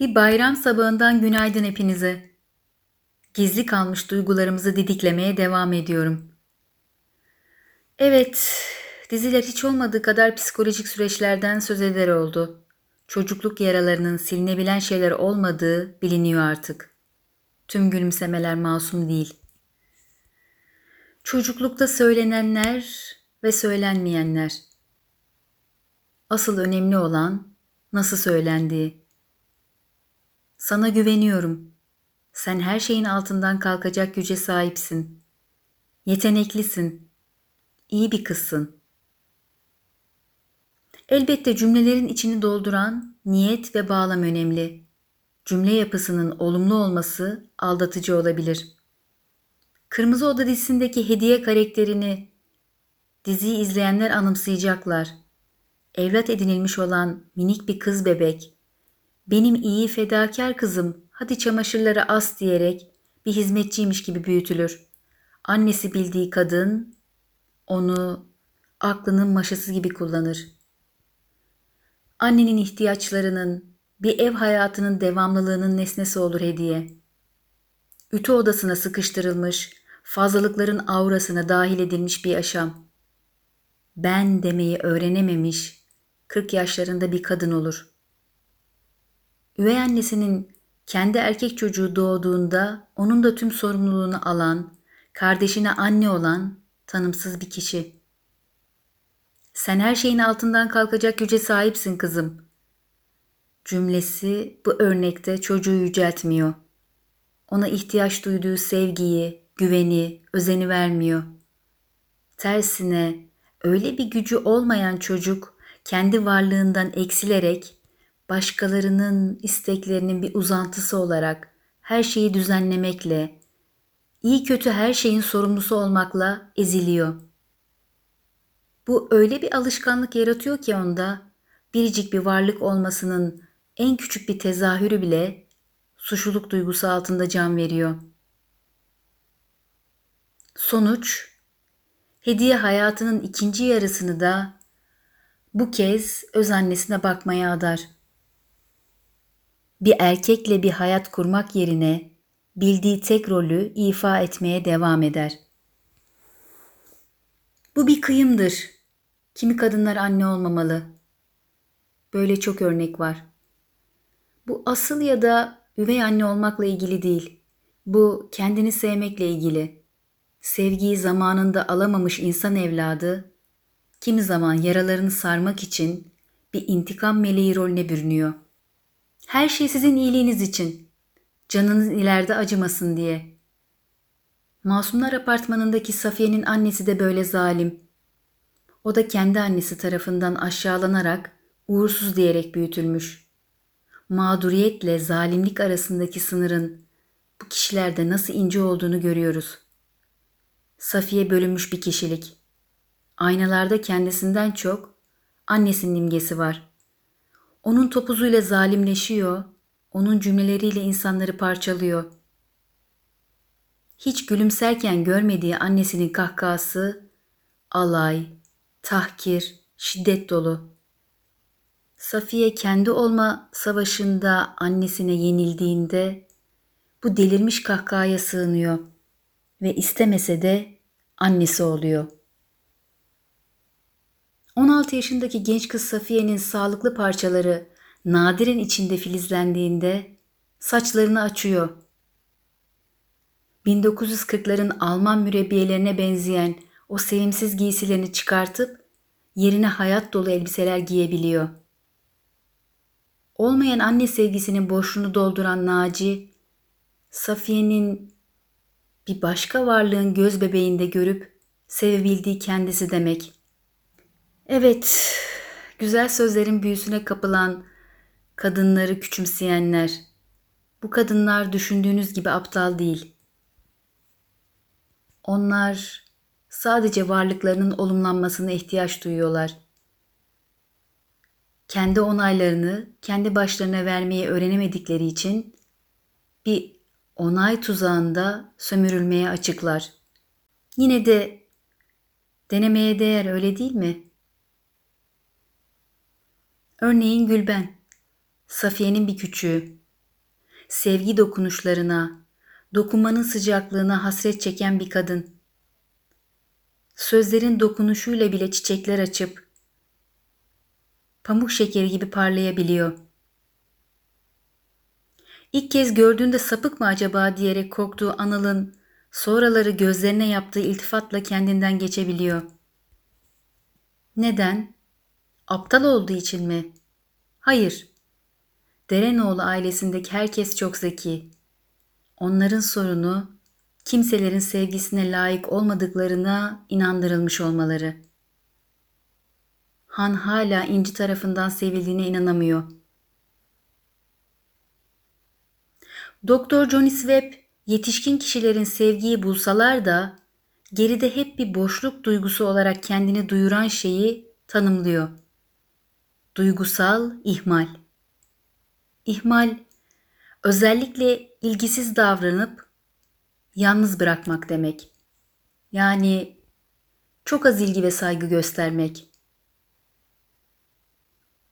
Bir bayram sabahından günaydın hepinize. Gizli kalmış duygularımızı didiklemeye devam ediyorum. Evet, diziler hiç olmadığı kadar psikolojik süreçlerden söz eder oldu. Çocukluk yaralarının silinebilen şeyler olmadığı biliniyor artık. Tüm gülümsemeler masum değil. Çocuklukta söylenenler ve söylenmeyenler. Asıl önemli olan nasıl söylendiği. Sana güveniyorum. Sen her şeyin altından kalkacak güce sahipsin. Yeteneklisin. İyi bir kızsın. Elbette cümlelerin içini dolduran niyet ve bağlam önemli. Cümle yapısının olumlu olması aldatıcı olabilir. Kırmızı Oda dizisindeki hediye karakterini diziyi izleyenler anımsayacaklar. Evlat edinilmiş olan minik bir kız bebek benim iyi fedakar kızım hadi çamaşırları as diyerek bir hizmetçiymiş gibi büyütülür. Annesi bildiği kadın onu aklının maşası gibi kullanır. Annenin ihtiyaçlarının, bir ev hayatının devamlılığının nesnesi olur hediye. Ütü odasına sıkıştırılmış, fazlalıkların aurasına dahil edilmiş bir yaşam. Ben demeyi öğrenememiş, 40 yaşlarında bir kadın olur.'' Üvey annesinin kendi erkek çocuğu doğduğunda onun da tüm sorumluluğunu alan, kardeşine anne olan tanımsız bir kişi. Sen her şeyin altından kalkacak güce sahipsin kızım. Cümlesi bu örnekte çocuğu yüceltmiyor. Ona ihtiyaç duyduğu sevgiyi, güveni, özeni vermiyor. Tersine öyle bir gücü olmayan çocuk kendi varlığından eksilerek başkalarının isteklerinin bir uzantısı olarak her şeyi düzenlemekle, iyi kötü her şeyin sorumlusu olmakla eziliyor. Bu öyle bir alışkanlık yaratıyor ki onda biricik bir varlık olmasının en küçük bir tezahürü bile suçluluk duygusu altında can veriyor. Sonuç, hediye hayatının ikinci yarısını da bu kez öz annesine bakmaya adar.'' Bir erkekle bir hayat kurmak yerine bildiği tek rolü ifa etmeye devam eder. Bu bir kıyımdır. Kimi kadınlar anne olmamalı. Böyle çok örnek var. Bu asıl ya da üvey anne olmakla ilgili değil. Bu kendini sevmekle ilgili. Sevgiyi zamanında alamamış insan evladı kimi zaman yaralarını sarmak için bir intikam meleği rolüne bürünüyor.'' Her şey sizin iyiliğiniz için. Canınız ileride acımasın diye. Masumlar apartmanındaki Safiye'nin annesi de böyle zalim. O da kendi annesi tarafından aşağılanarak, uğursuz diyerek büyütülmüş. Mağduriyetle zalimlik arasındaki sınırın bu kişilerde nasıl ince olduğunu görüyoruz. Safiye bölünmüş bir kişilik. Aynalarda kendisinden çok annesinin imgesi var. Onun topuzuyla zalimleşiyor, onun cümleleriyle insanları parçalıyor. Hiç gülümserken görmediği annesinin kahkahası alay, tahkir, şiddet dolu. Safiye kendi olma savaşında annesine yenildiğinde bu delirmiş kahkahaya sığınıyor ve istemese de annesi oluyor.'' 16 yaşındaki genç kız Safiye'nin sağlıklı parçaları nadiren içinde filizlendiğinde saçlarını açıyor. 1940'ların Alman mürebbiyelerine benzeyen o sevimsiz giysilerini çıkartıp yerine hayat dolu elbiseler giyebiliyor. Olmayan anne sevgisinin boşluğunu dolduran Naci, Safiye'nin bir başka varlığın göz bebeğinde görüp sevebildiği kendisi demek.'' Evet, güzel sözlerin büyüsüne kapılan kadınları küçümseyenler. Bu kadınlar düşündüğünüz gibi aptal değil. Onlar sadece varlıklarının olumlanmasına ihtiyaç duyuyorlar. Kendi onaylarını kendi başlarına vermeyi öğrenemedikleri için bir onay tuzağında sömürülmeye açıklar. Yine de denemeye değer öyle değil mi?'' Örneğin Gülben, Safiye'nin bir küçüğü. sevgi dokunuşlarına, dokunmanın sıcaklığına hasret çeken bir kadın. Sözlerin dokunuşuyla bile çiçekler açıp pamuk şekeri gibi parlayabiliyor. İlk kez gördüğünde sapık mı acaba diyerek korktuğu Anıl'ın sonraları gözlerine yaptığı iltifatla kendinden geçebiliyor. Neden? Aptal olduğu için mi? Hayır. Derenoğlu ailesindeki herkes çok zeki. Onların sorunu kimselerin sevgisine layık olmadıklarına inandırılmış olmaları. Han hala İnci tarafından sevildiğine inanamıyor. Doktor Johnny Webb yetişkin kişilerin sevgiyi bulsalar da geride hep bir boşluk duygusu olarak kendini duyuran şeyi tanımlıyor. Duygusal ihmal. İhmal özellikle ilgisiz davranıp yalnız bırakmak demek. Yani çok az ilgi ve saygı göstermek.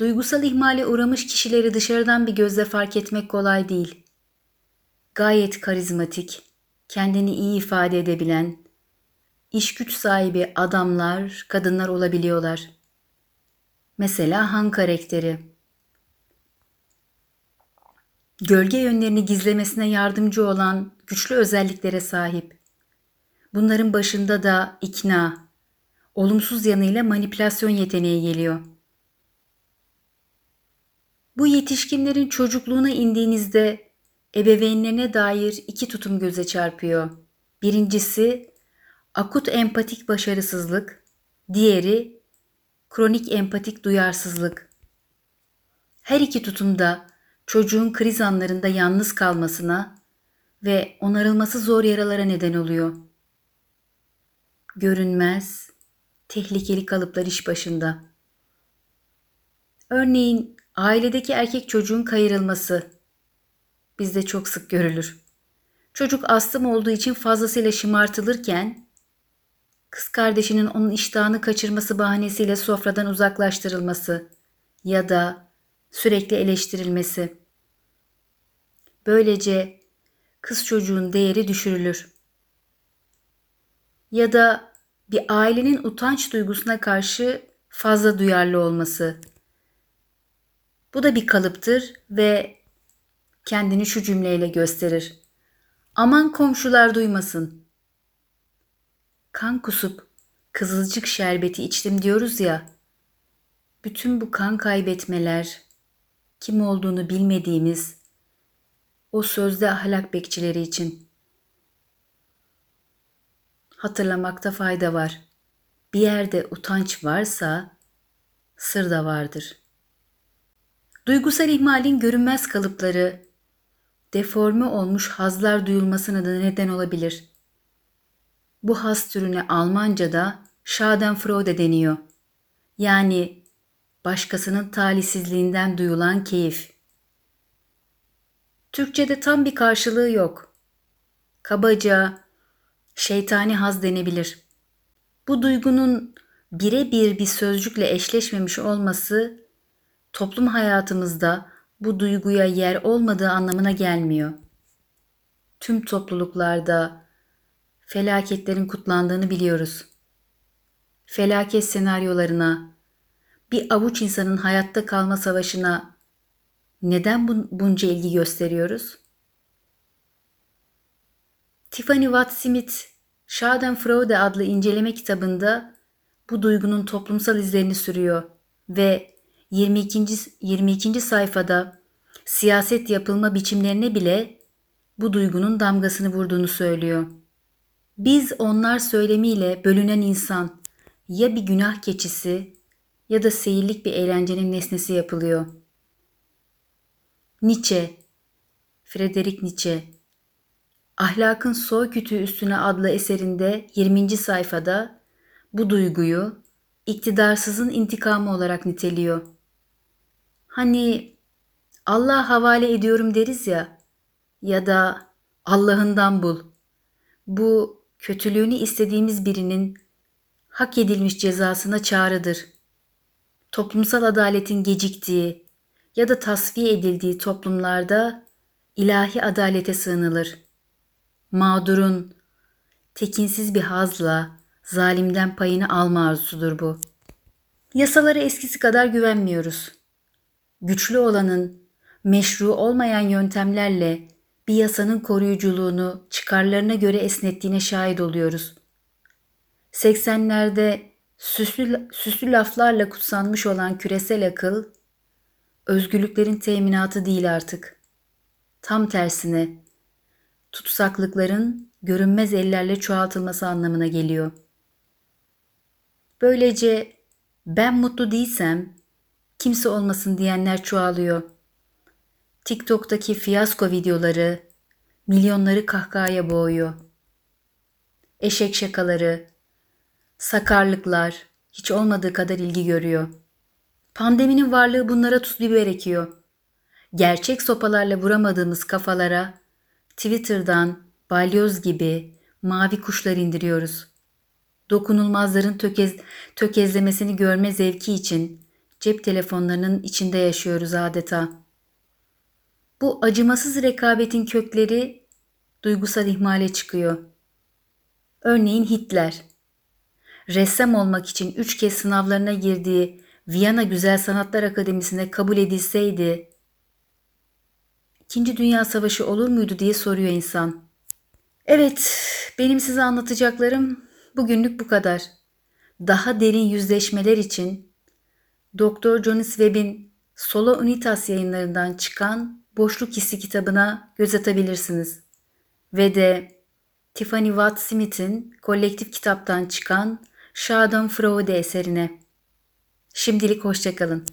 Duygusal ihmale uğramış kişileri dışarıdan bir gözle fark etmek kolay değil. Gayet karizmatik, kendini iyi ifade edebilen, iş güç sahibi adamlar, kadınlar olabiliyorlar. Mesela Han karakteri. Gölge yönlerini gizlemesine yardımcı olan güçlü özelliklere sahip. Bunların başında da ikna, olumsuz yanıyla manipülasyon yeteneği geliyor. Bu yetişkinlerin çocukluğuna indiğinizde ebeveynlerine dair iki tutum göze çarpıyor. Birincisi akut empatik başarısızlık, diğeri kronik empatik duyarsızlık. Her iki tutumda çocuğun kriz anlarında yalnız kalmasına ve onarılması zor yaralara neden oluyor. Görünmez, tehlikeli kalıplar iş başında. Örneğin ailedeki erkek çocuğun kayırılması bizde çok sık görülür. Çocuk astım olduğu için fazlasıyla şımartılırken kız kardeşinin onun iştahını kaçırması bahanesiyle sofradan uzaklaştırılması ya da sürekli eleştirilmesi. Böylece kız çocuğun değeri düşürülür. Ya da bir ailenin utanç duygusuna karşı fazla duyarlı olması. Bu da bir kalıptır ve kendini şu cümleyle gösterir. Aman komşular duymasın. Kan kusup kızılcık şerbeti içtim diyoruz ya. Bütün bu kan kaybetmeler, kim olduğunu bilmediğimiz o sözde ahlak bekçileri için. Hatırlamakta fayda var. Bir yerde utanç varsa sır da vardır. Duygusal ihmalin görünmez kalıpları deforme olmuş hazlar duyulmasına da neden olabilir. Bu haz türüne Almanca'da Schadenfreude deniyor. Yani başkasının talihsizliğinden duyulan keyif. Türkçe'de tam bir karşılığı yok. Kabaca şeytani haz denebilir. Bu duygunun birebir bir sözcükle eşleşmemiş olması toplum hayatımızda bu duyguya yer olmadığı anlamına gelmiyor. Tüm topluluklarda felaketlerin kutlandığını biliyoruz. Felaket senaryolarına, bir avuç insanın hayatta kalma savaşına neden bun bunca ilgi gösteriyoruz? Tiffany Watt Smith, Schadenfreude adlı inceleme kitabında bu duygunun toplumsal izlerini sürüyor ve 22. 22. sayfada siyaset yapılma biçimlerine bile bu duygunun damgasını vurduğunu söylüyor. Biz onlar söylemiyle bölünen insan ya bir günah keçisi ya da seyirlik bir eğlencenin nesnesi yapılıyor. Nietzsche, Friedrich Nietzsche, Ahlakın Soy Kütüğü Üstüne adlı eserinde 20. sayfada bu duyguyu iktidarsızın intikamı olarak niteliyor. Hani Allah havale ediyorum deriz ya ya da Allah'ından bul. Bu kötülüğünü istediğimiz birinin hak edilmiş cezasına çağrıdır. Toplumsal adaletin geciktiği ya da tasfiye edildiği toplumlarda ilahi adalete sığınılır. Mağdurun tekinsiz bir hazla zalimden payını alma arzusudur bu. Yasalara eskisi kadar güvenmiyoruz. Güçlü olanın meşru olmayan yöntemlerle bir yasanın koruyuculuğunu çıkarlarına göre esnettiğine şahit oluyoruz. 80'lerde süslü, süslü laflarla kutsanmış olan küresel akıl, özgürlüklerin teminatı değil artık. Tam tersine, tutsaklıkların görünmez ellerle çoğaltılması anlamına geliyor. Böylece ben mutlu değilsem kimse olmasın diyenler çoğalıyor. TikTok'taki fiyasko videoları milyonları kahkahaya boğuyor. Eşek şakaları, sakarlıklar hiç olmadığı kadar ilgi görüyor. Pandeminin varlığı bunlara tuz biber ekiyor. Gerçek sopalarla vuramadığımız kafalara Twitter'dan balyoz gibi mavi kuşlar indiriyoruz. Dokunulmazların tökez, tökezlemesini görme zevki için cep telefonlarının içinde yaşıyoruz adeta. Bu acımasız rekabetin kökleri duygusal ihmale çıkıyor. Örneğin Hitler. Ressam olmak için üç kez sınavlarına girdiği Viyana Güzel Sanatlar Akademisi'ne kabul edilseydi, İkinci Dünya Savaşı olur muydu diye soruyor insan. Evet, benim size anlatacaklarım bugünlük bu kadar. Daha derin yüzleşmeler için Dr. Jonas Webb'in Solo Unitas yayınlarından çıkan Boşluk Hissi kitabına göz atabilirsiniz. Ve de Tiffany Watt Smith'in kolektif kitaptan çıkan Schadenfreude eserine. Şimdilik hoşçakalın.